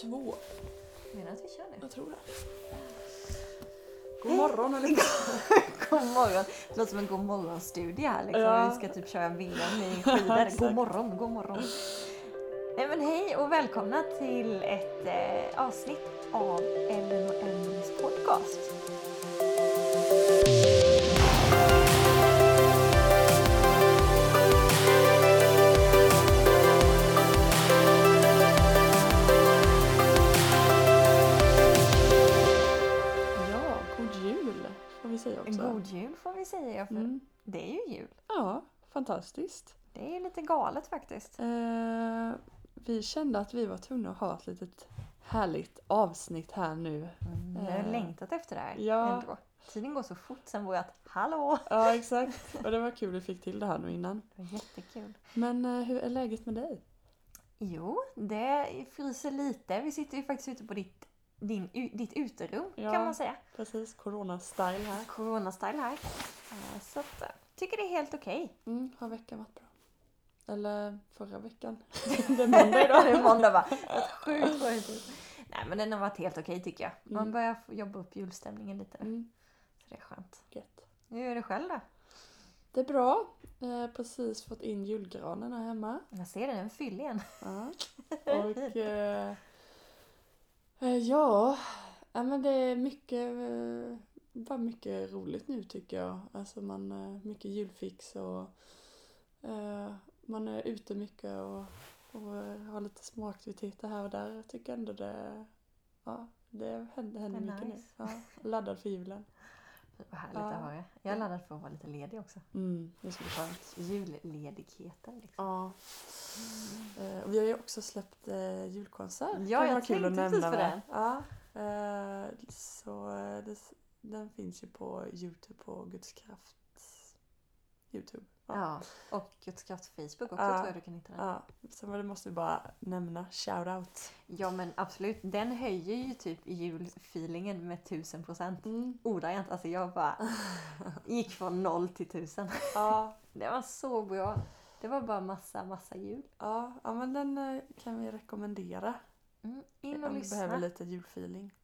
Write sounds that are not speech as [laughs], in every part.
Två. Menar du att vi kör nu? Jag tror det. God morgon eller [laughs] God morgon. Det låter som en god morgon-studie här liksom. Ja. Vi ska typ köra VM i skidor. [laughs] God morgon, god morgon. Nej men hej och välkomna till ett eh, avsnitt av Ellen och Emelies podcast. Vi säga för Mm. det är ju jul. Ja, fantastiskt. Det är ju lite galet faktiskt. Eh, vi kände att vi var tvungna att ha ett litet härligt avsnitt här nu. Mm, jag har Eh, längtat efter det här ja. ändå. Tiden går så fort sen vårt hallå. Ja, exakt. Och det var kul vi fick till det här nu innan. Det var jättekul. Men eh, hur är läget med dig? Jo, det fryser lite. Vi sitter ju faktiskt ute på ditt, din, ditt uterum Ja. kan man säga. Precis, corona-style här. Corona-style här. Så att, eh, tycker det är helt okej. Mm, har veckan varit bra? Eller förra veckan? [laughs] det är måndag idag. Det är måndag va? Sjukt. Nej men den har varit helt okej tycker jag. Man Mm. börjar jobba upp julstämningen lite. Mm, Så det är skönt. gött. Hur är det själv då? Det är bra. Eh, precis fått in julgranen här hemma. Jag ser den, den fyller igen. Ja. [laughs] Och eh, ja, ja, men det är mycket, eh, bara mycket roligt nu tycker jag. Alltså man, eh, mycket julfix och eh, man är ute mycket och, och eh, har lite småaktiviteter här och där. Jag tycker ändå det, ja, det händer, händer mycket nice. nu. Ja, laddad för julen. Vad härligt Ja. att höra. Jag är laddad för att vara lite ledig också. Mm, det ska bli skönt. Julledigheten liksom. Ja. Eh, och vi har ju också släppt eh, julkonsert. Ja, jag tänkte precis på den. Ja. Eh, så eh, det, den finns ju på Youtube på Guds Krafts Youtube. Ja. Ja. Och Guds kraft Facebook också Ja. tror jag du kan hitta den. ja. Så det måste vi bara nämna. Shout out. Ja men absolut, den höjer ju typ julfeelingen med tusen procent. Mm. Ordagrant, alltså jag bara gick från noll till tusen. Ja, [laughs] Det var så bra. Det var bara massa, massa jul. ja, ja, men den eh, kan vi rekommendera. Mm. In och Om du lyssna. behöver lite julfeeling.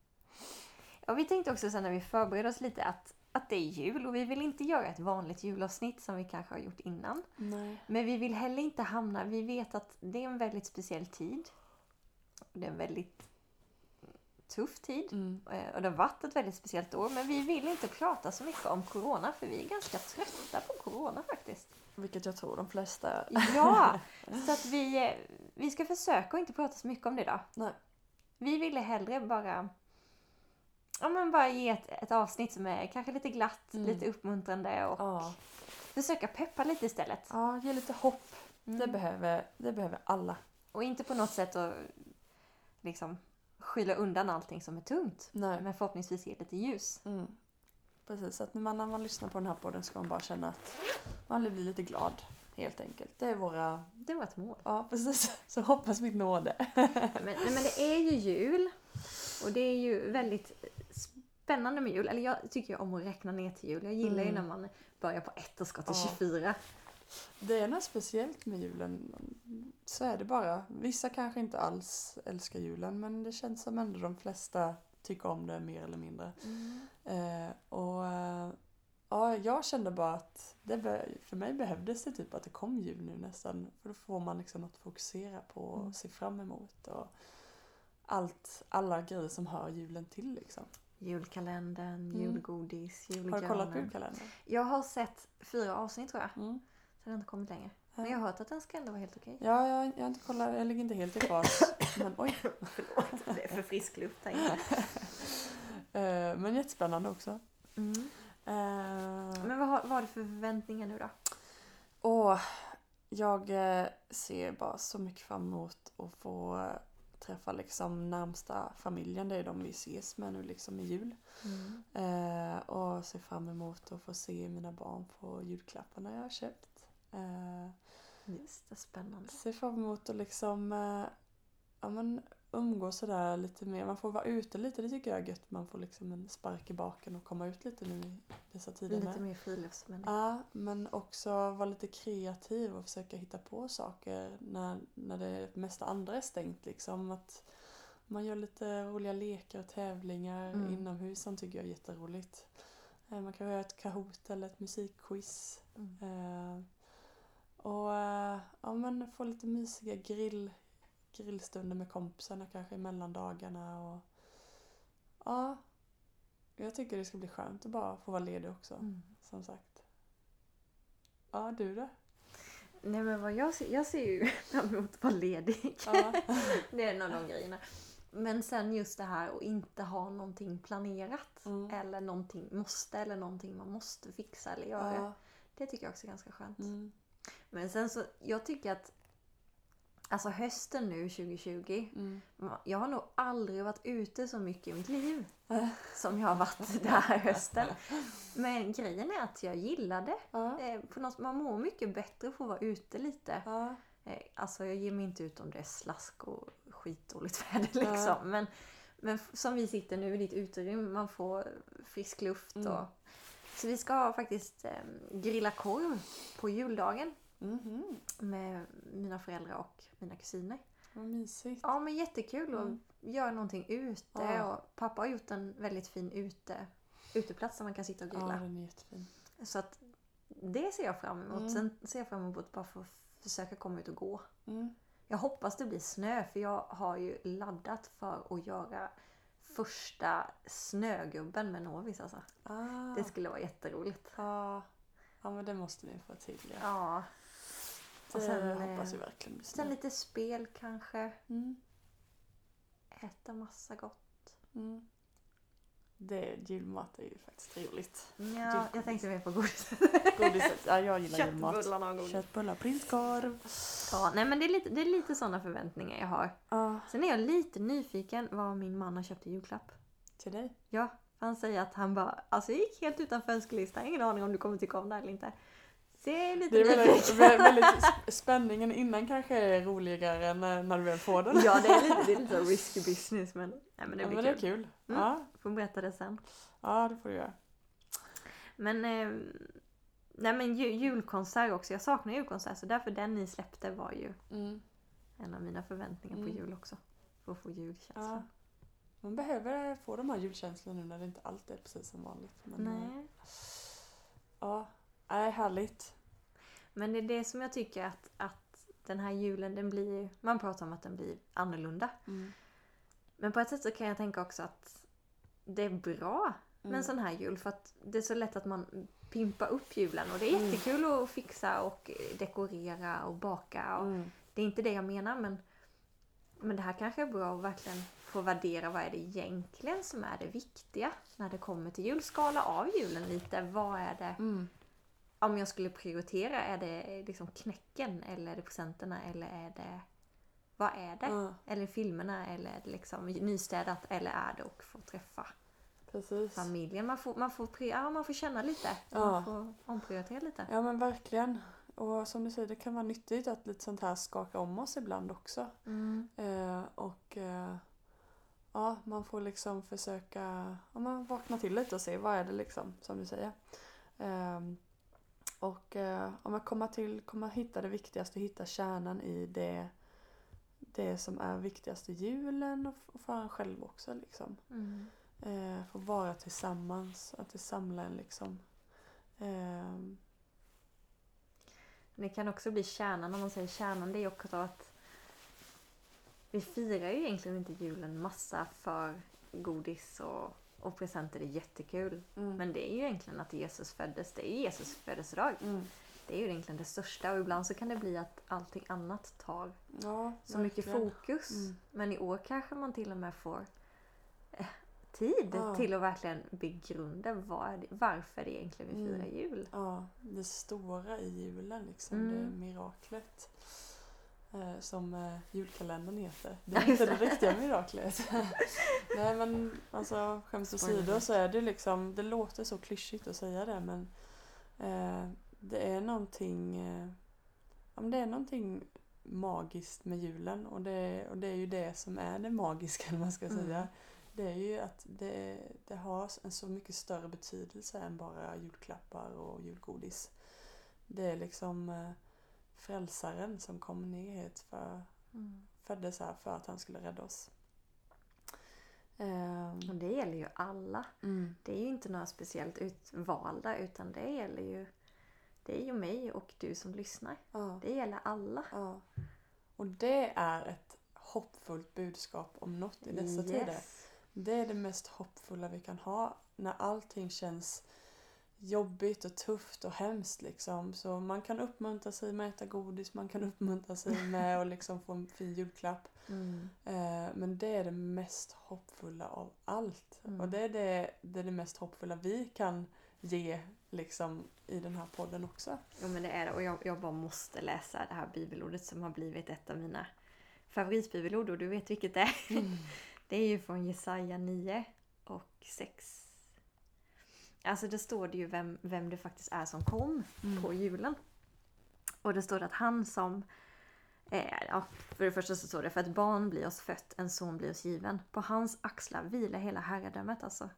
Ja, vi tänkte också sen när vi förberedde oss lite att, att det är jul och vi vill inte göra ett vanligt julavsnitt som vi kanske har gjort innan. Nej. Men vi vill heller inte hamna, vi vet att det är en väldigt speciell tid. Det är en väldigt tuff tid. Mm. Eh, Och det har varit ett väldigt speciellt år. Men vi vill inte prata så mycket om corona för vi är ganska trötta på corona faktiskt. Vilket jag tror de flesta är. Ja! [laughs] Så att vi, eh, vi ska försöka att inte prata så mycket om det idag. Nej. Vi ville hellre bara Ja men bara ge ett, ett avsnitt som är kanske lite glatt, Mm. lite uppmuntrande och Ja. försöka peppa lite istället. ja, ge lite hopp. Det, Mm. behöver, det behöver alla. Och inte på något sätt att liksom skylla undan allting som är tungt. Nej. Men förhoppningsvis ge lite ljus. Mm. Precis, att när man, när man lyssnar på den här podden ska man bara känna att man blir lite glad. Helt enkelt. Det är våra... Det var ett mål. Ja, precis. Så hoppas vi når det. Men, nej, men det är ju jul. Och det är ju väldigt spännande med jul. Eller jag tycker ju om att räkna ner till jul. Jag gillar ju Mm. när man börjar på ett och ska till Ja. 24. Det är något speciellt med julen. Så är det bara. Vissa kanske inte alls älskar julen men det känns som ändå de flesta tycker om det mer eller mindre. Eh, och eh, ja, jag kände bara att det för mig behövdes det typ att det kom jul nu nästan. För då får man liksom något att fokusera på och Mm. se fram emot. Och allt, alla grejer som hör julen till liksom. Julkalendern, Mm. julgodis, Har julgranen. du kollat på julkalendern? Jag har sett fyra avsnitt tror jag. Mm. Så den har inte kommit längre. Men jag har hört att den ska ändå vara helt okej. Ja, jag, jag har inte kollat, jag ligger inte helt i fas. [coughs] men oj. Förlåt, det är för frisk luft här inne. [laughs] Eh, men jättespännande också. Mm. Eh, Men vad har, vad har du för förväntningar nu då? och jag eh, ser bara så mycket fram emot att få träffa liksom närmsta familjen. Det är de vi ses med nu liksom i jul. Mm. Eh, och ser fram emot att få se mina barn få julklapparna jag har köpt. Eh, Just det, spännande. ser fram emot att liksom eh, ja, men umgås sådär lite mer. Man får vara ute lite, det tycker jag är gött. Man får liksom en spark i baken och komma ut lite nu i dessa tider Lite mer friluftsmänniska. Ja, men också vara lite kreativ och försöka hitta på saker när, när det mesta andra är stängt. Liksom. Att man gör lite roliga lekar och tävlingar Mm. inomhus som tycker jag är jätteroligt. Eh, Man kan göra ett Kahoot eller ett musikquiz. Mm. Eh, och eh, ja, men få lite mysiga grill, grillstunder med kompisarna kanske mellan dagarna. Och, ja, jag tycker det ska bli skönt att bara få vara ledig också. Mm. Som sagt. Ja, du då? Nej men vad jag ser, jag ser ju [laughs] fram emot att vara ledig. Ja. [laughs] Det är en av de grejerna. Men sen just det här att inte ha någonting planerat. Mm. Eller någonting måste eller någonting man måste fixa eller göra. Ja. Det tycker jag också är ganska skönt. Mm. Men sen så, jag tycker att Alltså hösten nu 2020. Mm. Jag har nog aldrig varit ute så mycket i mitt liv [laughs] som jag har varit den här hösten. Men grejen är att jag gillar det. Ja. Eh, man mår mycket bättre för att vara ute lite. Ja. Eh, Alltså jag ger mig inte ut om det är slask och skitdåligt väder Ja. liksom. Men, men f- som vi sitter nu i ditt uterum, man får frisk luft. Mm. Och, så vi ska faktiskt eh, grilla korv på juldagen Mhm. med mina föräldrar och mina kusiner. Vad mysigt. Ja men jättekul Mm. att göra någonting ute. Ja. Och pappa har gjort en väldigt fin ute, uteplats där man kan sitta och Ja, grilla. den är jättefin. Så att det ser jag fram emot. Mm. Sen ser jag fram emot att bara få försöka komma ut och gå. Mm. Jag hoppas det blir snö för jag har ju laddat för att göra första snögubben med Novis alltså. Ah. Det skulle vara jätteroligt. Ja. Ja, men det måste ni få till. Ja. Ja. Det Och sen, hoppas eh, vi verkligen blir Sen lite spel kanske. Mm. Äta massa gott. Mm. Det, julmat är ju faktiskt trevligt. Ja, jag tänkte mer på godis. Godiset, ja jag gillar [laughs] julmat. Köttbullarna och godis. Köttbullar, prinskorv. Ja, nej men det är lite, det är lite sådana förväntningar jag har. Ja, Sen är jag lite nyfiken vad min man har köpt i julklapp. till dig. Ja, han säger att han bara, alltså jag gick helt utanför önskelistan, ingen aning om du kommer tycka om det här eller inte. Jag är lite Det är väldigt, väldigt [laughs] sp- spänningen innan kanske är roligare när, när du väl får den. Ja, det är lite, det är lite risky business men, nej, men det Ja, blir men det kul. är kul. Mm. Ja, Får berätta det sen. ja, det får du göra. Men, eh, nej men ju, julkonsert också, jag saknar julkonsert så därför den ni släppte var ju Mm. en av mina förväntningar på Mm. jul också. För att få julkänsla. Ja. Man behöver få de här julkänslorna nu när det inte alltid är precis som vanligt. Men, eh, Nej. Ja, nej, härligt. Men det är det som jag tycker att, att den här julen, den blir Man pratar om att den blir annorlunda. Mm. Men på ett sätt så kan jag tänka också att det är bra med Mm. en sån här jul. För att det är så lätt att man pimpar upp julen. Och det är Mm. jättekul att fixa och dekorera och baka. Och Mm. Det är inte det jag menar men, men det här kanske är bra att verkligen få värdera vad är det egentligen som är det viktiga när det kommer till jul. Skala av julen lite. Vad är det Mm. om jag skulle prioritera, är det liksom knäcken eller är det presenterna eller är det... Vad är det? Ja, Eller filmerna eller är det liksom nystädat eller är det att få träffa precis. familjen? Man får, man får, ja, man får känna lite. Ja. Man får omprioritera lite. Ja men verkligen. Och som du säger, det kan vara nyttigt att lite sånt här skaka om oss ibland också. Mm. Eh, och eh, ja, man får liksom försöka ja, man vakna till lite och se vad är det liksom, som du säger. Ehm, och eh, om man kommer till, kommer hitta det viktigaste, hitta kärnan i det, det som är viktigast i julen och, och för en själv också liksom. Mm. Eh, få vara tillsammans, att det samlar en liksom. Det kan också bli kärnan, om man säger kärnan, det är också att vi firar ju egentligen inte julen massa för godis och, och presenter. Det är jättekul. mm, Men det är ju egentligen att Jesus föddes. Det är ju Jesus födelsedag. mm, Det är ju egentligen det största och ibland så kan det bli att allting annat tar ja, så mycket verkligen. fokus. Mm. Men i år kanske man till och med får tid Ja. till att verkligen begrunda vad varför det egentligen vi Mm. firar jul. Ja, det stora i julen liksom. Mm. Det miraklet. Eh, som eh, julkalendern heter. Det [laughs] är inte det riktiga miraklet. [laughs] Nej men alltså skämt åsido så är det liksom, det låter så klyschigt att säga det men eh, det är någonting, eh, ja, men det är någonting magiskt med julen och det, och det är ju det som är det magiska man ska Mm. Det är ju att det, det har en så mycket större betydelse än bara julklappar och julgodis. Det är liksom eh, frälsaren som kom ner hit för, Mm. föddes här för att han skulle rädda oss. Ehm, Och det gäller ju alla. mm, Det är ju inte några speciellt utvalda utan det gäller ju det är ju mig och du som lyssnar. ja, Det gäller alla. ja. Och det är ett hoppfullt budskap om något i dessa tider. Det är det mest hoppfulla vi kan ha när allting känns jobbigt och tufft och hemskt liksom. Så man kan uppmuntra sig med att äta godis, man kan uppmuntra sig [laughs] med att liksom få en fin julklapp. Mm. Eh, men det är det mest hoppfulla av allt. Mm. Och det är det, det är det mest hoppfulla vi kan ge liksom i den här podden också. Jo men det är det och jag, jag bara måste läsa det här bibelordet som har blivit ett av mina favoritbibelord och du vet vilket det är. [laughs] Det är ju från Jesaja 9 och 6. Alltså det står det ju vem, vem det faktiskt är som kom Mm. på julen. Och det står att han som... Eh, ja, för det första så står det för ett barn blir oss fött, en son blir oss given. På hans axlar vilar hela herradömet alltså.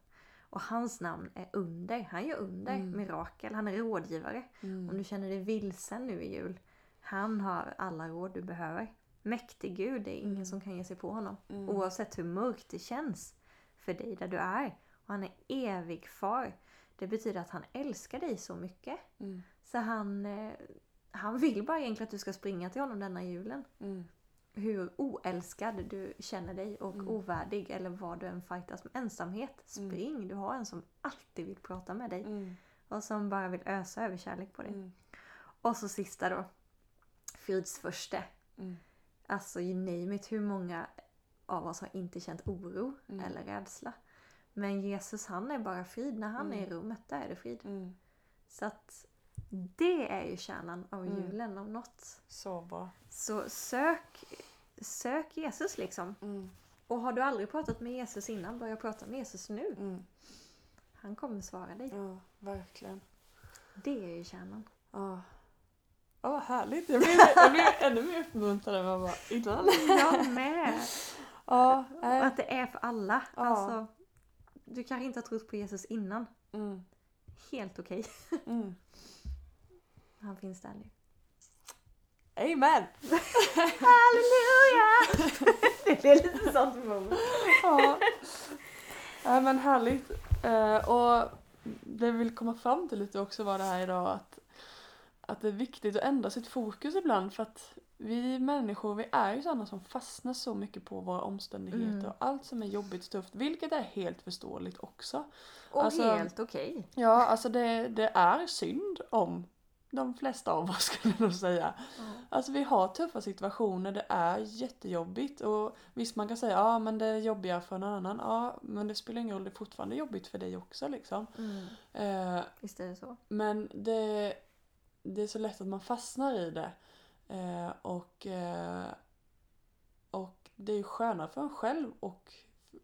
Och hans namn är under. Han gör under, Mm. mirakel. Han är rådgivare. Mm. Om du känner dig vilsen nu i jul. Han har alla råd du behöver. Mäktig Gud, det är ingen Mm. som kan ge sig på honom. Mm. Oavsett hur mörkt det känns för dig där du är. Och han är evig far. Det betyder att han älskar dig så mycket. Mm. Så han, eh, han vill bara egentligen att du ska springa till honom denna julen. Mm. Hur oälskad du känner dig och Mm. ovärdig eller vad du än fightas med. Ensamhet, spring. Du har en som alltid vill prata med dig. Mm. Och som bara vill ösa över kärlek på dig. Mm. Och så sista då. Fridsförste. Mm. Alltså you name it. Hur många av oss har inte känt oro Mm. eller rädsla? Men Jesus han är bara frid. När han Mm. är i rummet, där är det frid. Mm. Så att det är ju kärnan av Mm. julen om något. Så bra. Så sök, sök Jesus liksom. Mm. Och har du aldrig pratat med Jesus innan, börja prata med Jesus nu. Mm. Han kommer svara dig. Ja, verkligen. Det är ju kärnan. Ja. Ja, vad härligt. Jag blev, jag blev ännu mer uppmuntrad än vad jag var innan. Jag med! Ja, Och nej. att det är för alla. Ja. Alltså, du kanske inte har trott på Jesus innan. Mm. Helt okej. Mm. Han finns där nu. Amen! Halleluja! det blir lite sånt moment. Ja. ja men härligt. Eh, och det vi vill komma fram till lite också var det här idag att, att det är viktigt att ändra sitt fokus ibland för att vi människor vi är ju sådana som fastnar så mycket på våra omständigheter Mm. och allt som är jobbigt och tufft vilket är helt förståeligt också. Och Alltså- helt okej. Ja alltså det, det är synd om de flesta av oss [laughs] skulle jag nog säga. Alltså vi har tuffa situationer, det är jättejobbigt och visst man kan säga ja men det är jobbigare för någon annan. Ja men det spelar ingen roll, det är fortfarande jobbigt för dig också liksom. Mm. Eh, Visst är det så. men det, det är så lätt att man fastnar i det. Eh, och, eh, och det är ju skönare för en själv och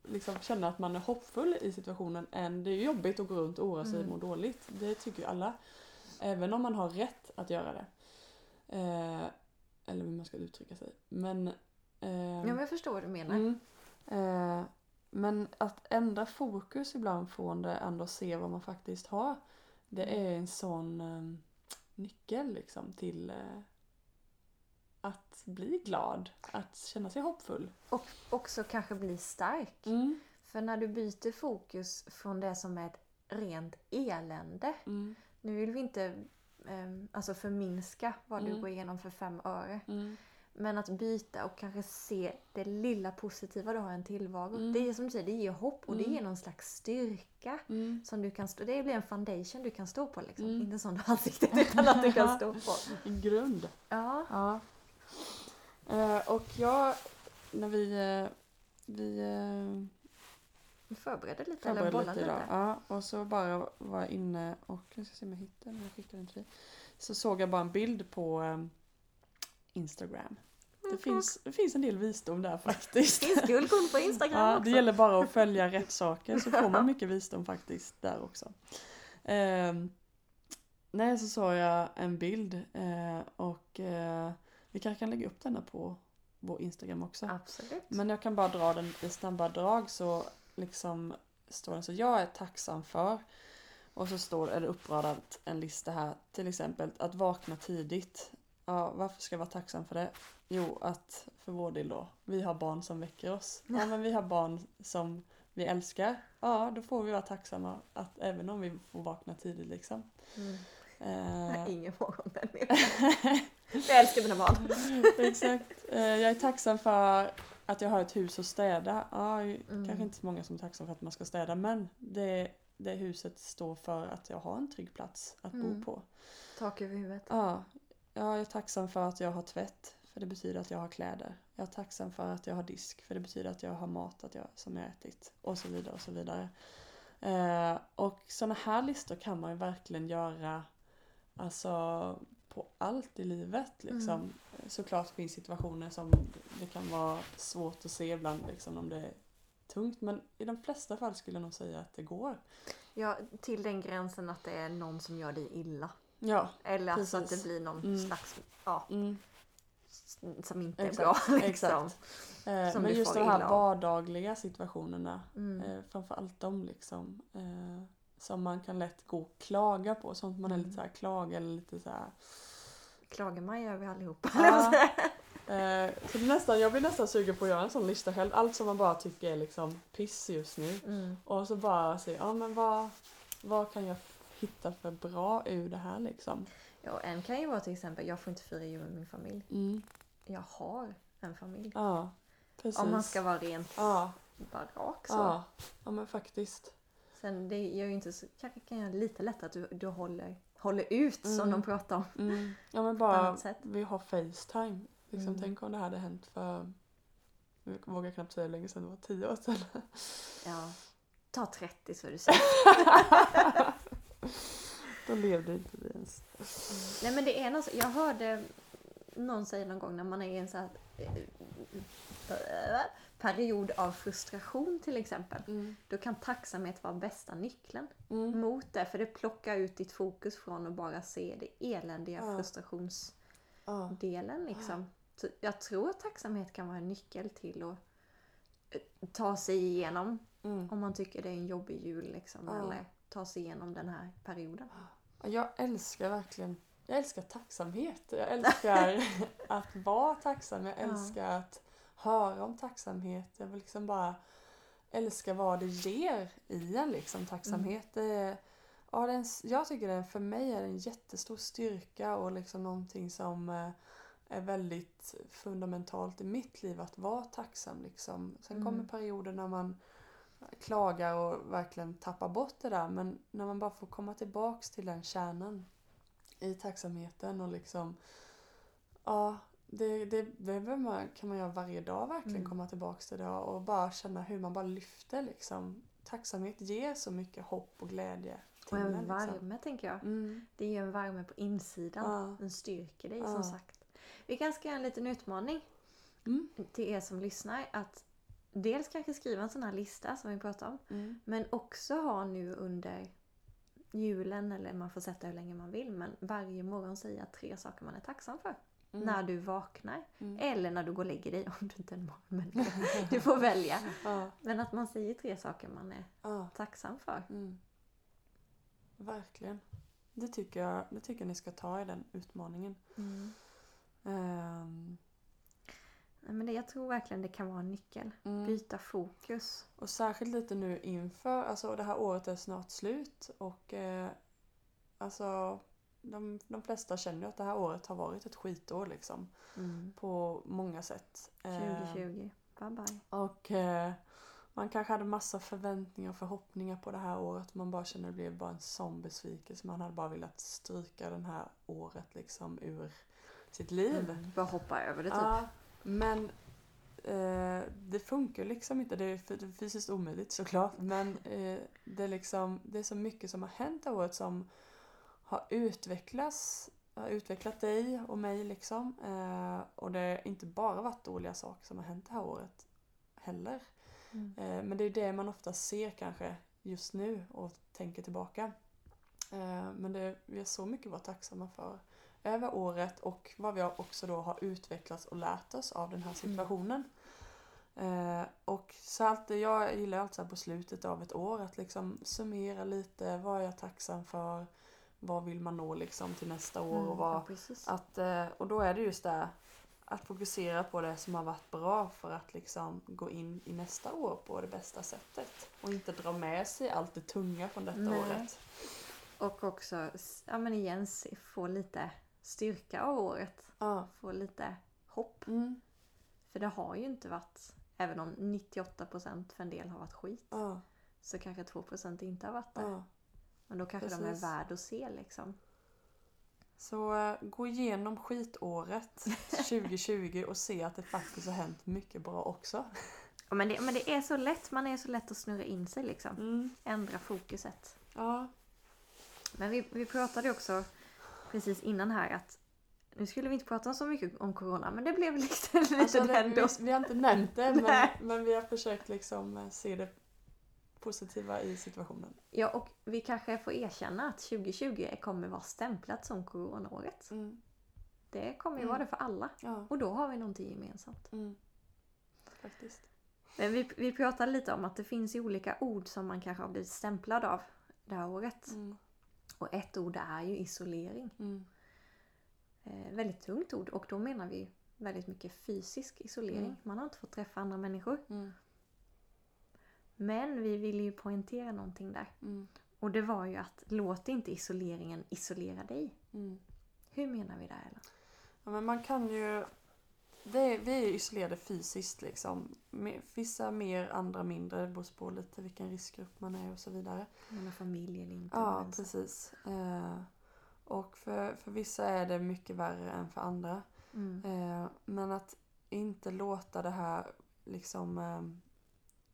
liksom känna att man är hoppfull i situationen än det är jobbigt att gå runt och oroa sig och Mm. må dåligt. Det tycker ju alla. Även om man har rätt att göra det. Eh, eller hur man ska uttrycka sig. Men... Eh, Ja, men jag förstår vad du menar. Mm. Eh, men att ändra fokus ibland från det ändå se vad man faktiskt har. Det Mm. är en sån eh, nyckel liksom till eh, att bli glad. Att känna sig hoppfull. Och också kanske bli stark. Mm. För när du byter fokus från det som är ett rent elände. Mm. Nu vill vi inte ehm, alltså förminska vad du Mm. går igenom för fem öre. Mm. Men att byta och kanske se det lilla positiva du har i en tillvaro. Mm. Det är som du säger, det ger hopp och det Mm. ger någon slags styrka. Mm. Som du kan stå, det blir en foundation du kan stå på liksom. Mm. Inte sån [laughs] ansiktet utan att du kan stå på. [laughs] En grund. Ja. Ja. Eh, och jag, när vi, eh, vi Vi förbereder lite eller förberedde bollar lite lite. idag. Ja, och så bara var jag inne och, jag ska se om jag hittar den, jag skickade den till dig. Så såg jag bara en bild på eh, Instagram. Det finns, det finns en del visdom där [laughs] faktiskt. Det finns guldkorn på [laughs] Instagram Ja, också. det gäller bara att följa rätt [laughs] saker så får man mycket visdom faktiskt där också. Ehm, nej, så såg jag en bild eh, och eh, vi kanske kan lägga upp denna på vår Instagram också. Absolut. Men jag kan bara dra den i snabba drag så liksom står det så jag är tacksam för och så står är det uppradat en lista här till exempel att vakna tidigt. Ja, varför ska jag vara tacksam för det? Jo, att för vår del då, vi har barn som väcker oss. Ja, men vi har barn som vi älskar, ja då får vi vara tacksamma att även om vi får vakna tidigt liksom. Mm. Eh, Jag [laughs] är ingen morgonmänniska. jag älskar mina barn. [laughs] Exakt. Eh, Jag är tacksam för att jag har ett hus att städa. Ja, Mm. Kanske inte så många som är tacksamma för att man ska städa men det, det huset står för att jag har en trygg plats att Mm. bo på. Tak över huvudet. Ja, jag är tacksam för att jag har tvätt för det betyder att jag har kläder. Jag är tacksam för att jag har disk för det betyder att jag har mat att jag, som jag ätit och så vidare och så vidare. Eh, och sådana här listor kan man ju verkligen göra alltså på allt i livet liksom. Mm. Såklart finns situationer som det kan vara svårt att se ibland liksom om det är tungt men i de flesta fall skulle jag nog säga att det går. Ja, till den gränsen att det är någon som gör dig illa. Ja. Eller alltså att Precis. det blir någon Mm. slags, ja, Mm. som inte är Exakt, bra. [laughs] Liksom. exakt. Eh, men just de här vardagliga situationerna, Mm. eh, framförallt de liksom, eh, som man kan lätt gå och klaga på, sånt man är lite Mm. så här klaga eller lite så här. Klagar gör vi allihopa. Ja. [laughs] Eh, så är nästan, jag blir nästan sugen på att göra en sån lista själv, allt som man bara tycker är liksom piss just nu. Mm. Och så bara se, ja men vad, vad kan jag hitta för bra ur det här liksom. Ja, en kan ju vara till exempel, jag får inte fira jul med min familj. Mm. Jag har en familj. Ja, precis. Om man ska vara rent Ja, bara rak så. ja, ja men faktiskt. Sen det gör ju inte så, kanske kan göra lite lättare att du, du håller, håller ut som Mm. de pratar om. Mm. Ja men bara, vi har Facetime. Liksom, Mm. Tänk om det hade hänt för, jag vågar knappt säga hur länge sedan det var, tio år sedan. Ja. Ta 30 så är du [laughs] säker. [laughs] Då levde inte vi ens. Nej men det är något, jag hörde någon säga någon gång när man är i en sån här eh, period av frustration till exempel. Mm. Då kan tacksamhet vara bästa nyckeln Mm. mot det. För det plockar ut ditt fokus från att bara se det eländiga Ja. frustrationsdelen liksom. Så jag tror att tacksamhet kan vara en nyckel till att eh, ta sig igenom Mm. om man tycker det är en jobbig jul liksom. Eller ta sig igenom den här perioden. Ja, Jag älskar verkligen, jag älskar tacksamhet. Jag älskar [laughs] att vara tacksam. Jag Ja. älskar att höra om tacksamhet. Jag vill liksom bara älska vad det ger i en liksom tacksamhet. Det är, ja, det är en, jag tycker det för mig är det en jättestor styrka och liksom någonting som eh, är väldigt fundamentalt i mitt liv att vara tacksam. Liksom. Sen Mm. kommer perioder när man klagar och verkligen tappar bort det där men när man bara får komma tillbaks till den kärnan i tacksamheten och liksom ja, det, det, det man, kan man göra varje dag verkligen Mm. komma tillbaks till det och bara känna hur man bara lyfter liksom. Tacksamhet ger så mycket hopp och glädje Och en värme Liksom. tänker jag. Mm. Det ger en värme på insidan. Ja. Den styrker dig Ja. som sagt. Vi kanske ska göra en liten utmaning Mm. till er som lyssnar. Att dels kanske skriva en sån här lista som vi pratade om. Mm. Men också ha nu under julen, eller man får sätta hur länge man vill, men varje morgon säga tre saker man är tacksam för. Mm. När du vaknar. Mm. Eller när du går och lägger dig [laughs] om du inte är en morgonmänniska. Du får välja. [laughs] Ja, Men att man säger tre saker man är ja. tacksam för. Mm. Verkligen. Det tycker, jag, det tycker jag ni ska ta i den utmaningen. Nej, men det, jag tror verkligen det kan vara en nyckel. mm. Byta fokus. Och särskilt lite nu inför, alltså det här året är snart slut och eh, alltså de, de flesta känner ju att det här året har varit ett skitår liksom. Mm. På många sätt. Eh, 2020. Bye bye. och eh, man kanske hade massa förväntningar och förhoppningar på det här året. Man bara känner att det blev bara en sån besvikelse. Man hade bara velat stryka det här året liksom ur sitt liv. Mm. Bara hoppa över det typ. Ja, men eh, det funkar liksom inte. Det är fysiskt omöjligt såklart. Men eh, det, är liksom, det är så mycket som har hänt det året som har utvecklats har utvecklat dig och mig liksom. Eh, och det har inte bara varit dåliga saker som har hänt det här året heller. Mm. Eh, men det är det man ofta ser kanske just nu och tänker tillbaka. Eh, men det, vi har så mycket att vara tacksamma för över året och vad vi också då har utvecklats och lärt oss av den här situationen. Eh, och så alltid, jag gillar alltid på slutet av ett år att liksom summera lite, vad är jag tacksam för, vad vill man nå liksom till nästa år och vad ja, att, eh, och då är det just det att fokusera på det som har varit bra för att liksom gå in i nästa år på det bästa sättet. Och inte dra med sig allt det tunga från detta Nej. året. Och också, ja men igen, få lite styrka av året. Ja. Få lite hopp. Mm. För det har ju inte varit, även om 98% för en del har varit skit, Ja. så kanske 2% inte har varit det. Ja. Men då kanske de är Precis. värd att se liksom. Så eh, gå igenom skitåret [laughs] 2020 och se att det faktiskt har hänt mycket bra också. Ja, men, det, men det är så lätt, man är så lätt att snurra in sig liksom. Mm. Ändra fokuset. Ja. Men vi, vi pratade också precis innan här att nu skulle vi inte prata så mycket om corona men det blev [laughs] lite, lite Alltså, det, den då. vi, vi har inte nämnt det men, men vi har försökt liksom eh, se det positiva i situationen. Ja och vi kanske får erkänna att 2020 kommer vara stämplat som coronaåret. Mm. Det kommer ju Mm. vara det för alla. Ja. Och då har vi någonting gemensamt. Mm. Faktiskt. Men vi, vi pratade lite om att det finns ju olika ord som man kanske har blivit stämplad av det här året. Mm. Och ett ord är ju isolering. Mm. Eh, väldigt tungt ord och då menar vi väldigt mycket fysisk isolering. Mm. Man har inte fått träffa andra människor. Mm. Men vi vill ju poängtera någonting där. Mm. Och det var ju att låt inte isoleringen isolera dig. Mm. Hur menar vi där Ellen? Ja, men man kan ju... Det, vi är isolerade fysiskt liksom. Vissa mer, andra mindre. Det beror på lite vilken riskgrupp man är och så vidare. Man har familj eller inte? Ja, precis. Eh, och för, för vissa är det mycket värre än för andra. Mm. Eh, men att inte låta det här liksom eh,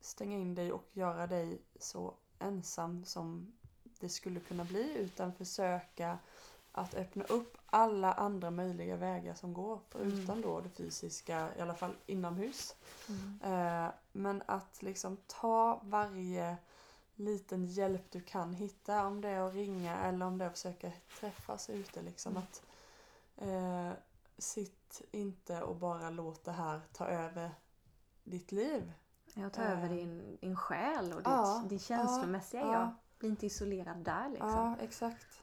stänga in dig och göra dig så ensam som det skulle kunna bli utan försöka att öppna upp alla andra möjliga vägar som går förutom då det fysiska, i alla fall inomhus. Mm. Eh, men att liksom ta varje liten hjälp du kan hitta, om det är att ringa eller om det är att försöka träffas ute. Liksom. Mm. Att, eh, sitt inte och bara låt det här ta över ditt liv. Jag tar Eh. över din, din själ och ditt, Ja, din känslomässiga ja, jag. ja. Bli inte isolerad där liksom. Ja, exakt.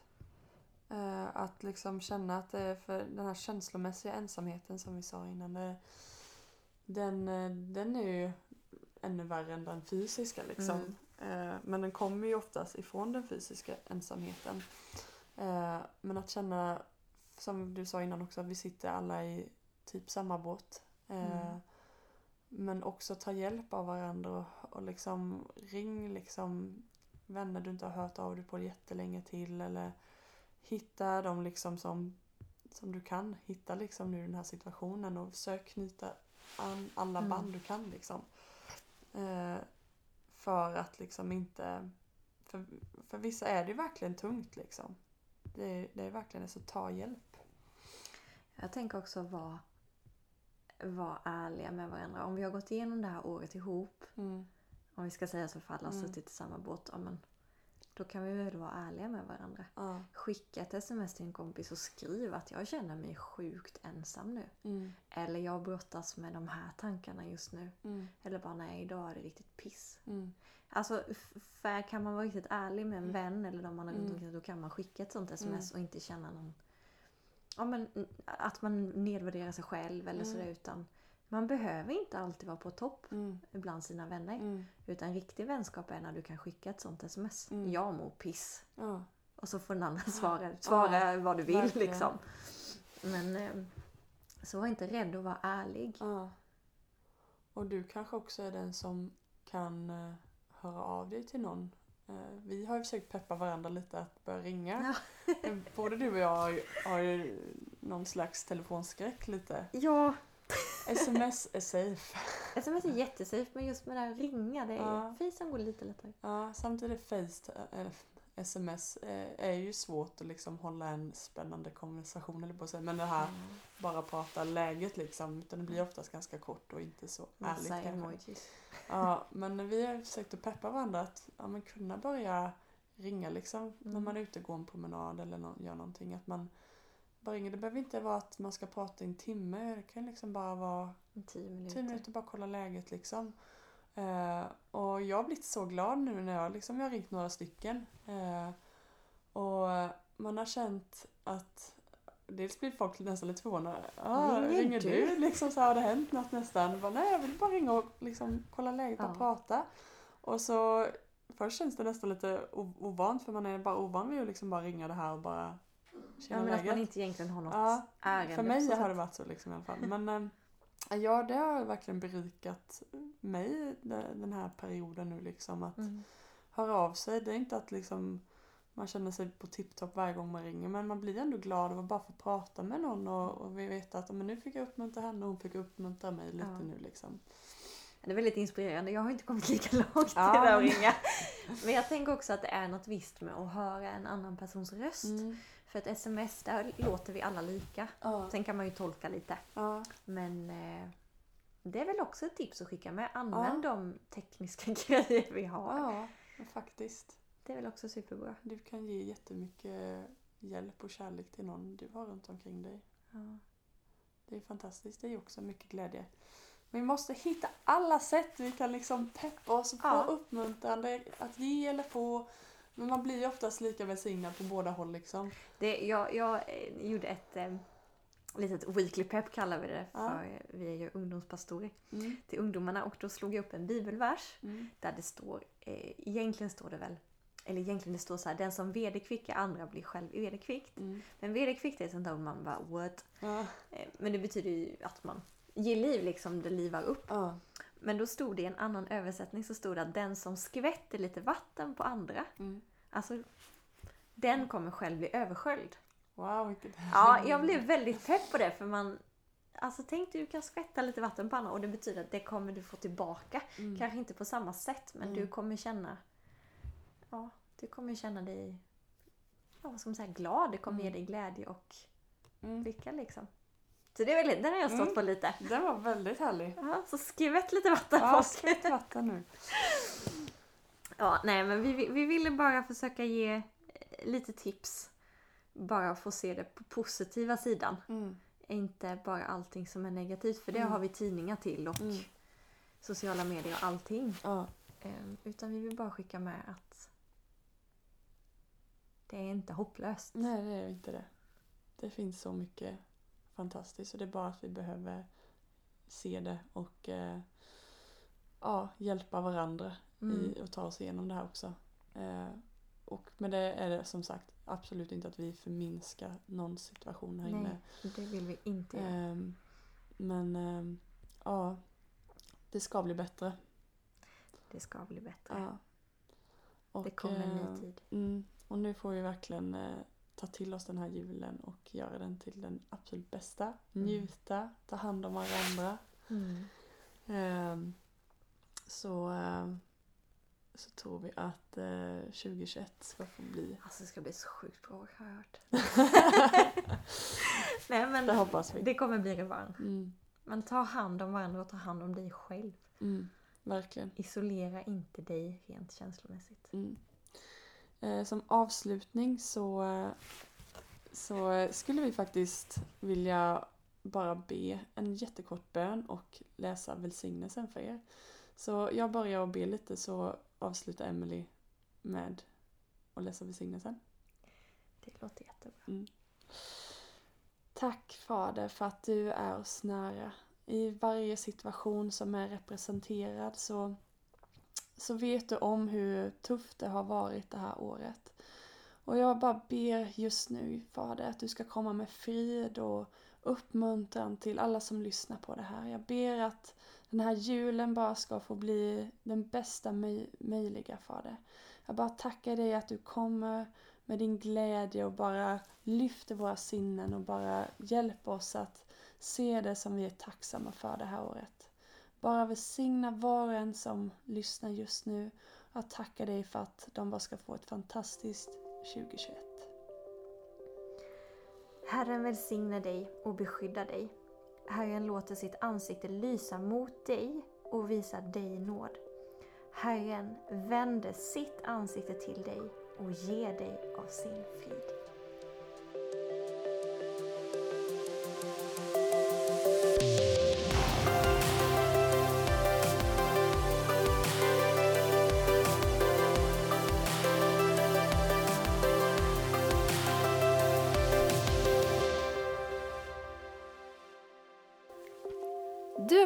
Eh, att liksom känna att det är för den här känslomässiga ensamheten som vi sa innan. Det, den, eh, den är ju ännu värre än den fysiska liksom. Eh, men den kommer ju oftast ifrån den fysiska ensamheten. Men att känna, som du sa innan också, att vi sitter alla i typ samma båt. Mm. Men också ta hjälp av varandra och, och liksom ring liksom vänner du inte har hört av dig på jättelänge till eller hitta dem liksom som, som du kan hitta liksom nu i den här situationen och försök knyta an alla Mm. band du kan liksom. Eh, för att liksom inte för, för vissa är det ju verkligen tungt liksom. Det, är- det är verkligen så ta hjälp. Jag tänker också vara vara ärliga med varandra. Om vi har gått igenom det här året ihop, Mm. om vi ska säga så för alla har Mm. suttit i samma båt, ja, men då kan vi väl vara ärliga med varandra. Ja. Skicka ett sms till en kompis och skriv att jag känner mig sjukt ensam nu. Mm. Eller jag brottas med de här tankarna just nu. Mm. Eller bara nej, idag är det riktigt piss. Mm. Alltså, för kan man vara riktigt ärlig med en Mm. vän eller de man har runt Mm. omkring då kan man skicka ett sånt sms Mm. och inte känna någon... Ja, men att man nedvärderar sig själv eller sådär utan man behöver inte alltid vara på topp Mm. bland sina vänner. Mm. Utan riktig vänskap är när du kan skicka ett sånt sms. Mm. Jag mår piss. Ja. Och så får den andra svara, svara vad du vill verkligen. liksom. Men eh, så var inte rädd att vara ärlig. Ja. Och du kanske också är den som kan eh, höra av dig till någon. Eh, vi har ju försökt peppa varandra lite att börja ringa. Eh, [laughs] Både du och jag har ju, har ju någon slags telefonskräck lite. Ja, Sms är safe. sms är jättesafe men just med det här att ringa, det är, Ja. Facetime går lite lättare. Ja, samtidigt face, eh, sms är ju svårt att liksom hålla en spännande konversation eller på säga. Men det här Mm. bara prata läget liksom. Utan det blir oftast ganska kort och inte så ärligt Massa kanske. emojis. Ja, men vi har försökt att peppa varandra att ja, men kunna börja ringa liksom när Mm. man är ute och går en promenad eller nå- gör någonting. Att man bara ringer. Det behöver inte vara att man ska prata i en timme. Det kan liksom bara vara Tio minuter. tio minuter bara kolla läget liksom. Eh, och jag har blivit så glad nu när jag liksom, jag har ringt några stycken. Eh, och man har känt att dels blir folk nästan lite förvånade. Ah, Ringer ringer du?" du? Liksom så har det hänt något nästan. Bara, Nej jag vill bara ringa och liksom kolla läget och Ja. prata. Och så först känns det nästan lite ovant för man är bara ovan vid att liksom bara ringa det här och bara Ja, men att man läget. inte egentligen har något Ja, ärende. För mig har sätt. det varit så liksom i alla fall. Men [laughs] eh, ja, det har verkligen berikat mig de- den här perioden nu liksom. Att Mm. höra av sig. Det är inte att liksom man känner sig på tipptopp varje gång man ringer men man blir ändå glad av att bara få prata med någon och, och vi vet att men nu fick jag uppmuntra henne och hon fick uppmuntra mig lite Ja. nu liksom. Det är väldigt inspirerande. Jag har inte kommit lika [laughs] långt Ja, det där att men- ringa. Men jag tänker också att det är något visst med att höra en annan persons röst. Mm. För ett sms, där låter vi alla lika. Ja. Sen kan man ju tolka lite. Ja. Men eh, det är väl också ett tips att skicka med. Använd de tekniska [laughs] grejer vi har. ja, faktiskt. Det är väl också superbra. Du kan ge jättemycket hjälp och kärlek till någon du har runt omkring dig. Ja. Det är fantastiskt. Det är också mycket glädje. Vi måste hitta alla sätt vi kan liksom peppa oss och få Ja. uppmuntrande att ge eller få. Men man blir ju oftast lika välsignad på båda håll liksom. Det, jag, jag eh, gjorde ett eh, litet weekly pep kallar vi det. Ja. För eh, vi är ju ungdomspastorer Mm. till ungdomarna. Och då slog jag upp en bibelvers. Mm. Där det står, eh, egentligen står det väl, eller egentligen det står så här, den som vederkvickar andra blir själv vederkvickt. Mm. Men vederkvickt är ett sånt där ord man bara what? Ja. Eh, men det betyder ju att man ger liv liksom, det livar upp. Ja. Men då stod det i en annan översättning så stod det att den som skvätter lite vatten på andra, Mm. alltså den kommer själv bli översköljd. Wow, vilket Ja, jag blev väldigt pepp på det för man Alltså tänk du kan skvätta lite vatten på andra och det betyder att det kommer du få tillbaka. Mm. Kanske inte på samma sätt men Mm. du kommer känna Ja, du kommer känna dig ja, vad ska man säga, glad. Det kommer Mm. ge dig glädje och Mm. lycka liksom. Så det är väl, den har jag stått Mm. på lite. Den var väldigt härlig. Ja, så skvätt lite vatten på Ja, oss. skvätt vatten nu. Ja, nej men vi, vi ville bara försöka ge eh, lite tips. Bara få se det på positiva sidan. Mm. Inte bara allting som är negativt för det Mm. har vi tidningar till och Mm. sociala medier och allting. Ja. Ehm, Utan vi vill bara skicka med att det är inte hopplöst. Nej, det är inte det. Det finns så mycket fantastiskt och det är bara att vi behöver se det och eh, ja, hjälpa varandra Mm. i att ta oss igenom det här också. Eh, och med det är det som sagt absolut inte att vi förminskar någon situation här inne. Nej, det vill vi inte göra. Ehm, men ehm, ja, det ska bli bättre. Det ska bli bättre. Ja. Och, det kommer en eh, ny tid. Mm, och nu får vi verkligen eh, ta till oss den här julen och göra den till den absolut bästa. Mm. Njuta, ta hand om varandra. Mm. Ehm, så, ehm, så tror vi att eh, 2021 ska få bli. Alltså det ska bli så sjukt bra har jag hört. [laughs] Nej men Det hoppas vi. det kommer bli revansch. Mm, Men ta hand om varandra och ta hand om dig själv. mm, verkligen. Isolera inte dig rent känslomässigt. Mm. Eh, som avslutning så, så skulle vi faktiskt vilja bara be en jättekort bön och läsa välsignelsen för er. Så jag börjar att be lite så avslutar Emily med att läsa välsignelsen. Det låter jättebra. Tack Fader för att du är oss nära. I varje situation som är representerad så, så vet du om hur tufft det har varit det här året. Och jag bara ber just nu Fader att du ska komma med frid och uppmuntran till alla som lyssnar på det här. Jag ber att den här julen bara ska få bli den bästa möj- möjliga Fader. Jag bara tackar dig att du kommer med din glädje och bara lyfter våra sinnen och bara hjälper oss att se det som vi är tacksamma för det här året. Bara välsigna var och en som lyssnar just nu. Jag tackar dig för att de bara ska få ett fantastiskt 2021. Herren välsigna dig och beskydda dig. Herren låter sitt ansikte lysa mot dig och visa dig nåd. Herren vänder sitt ansikte till dig och ger dig av sin frid.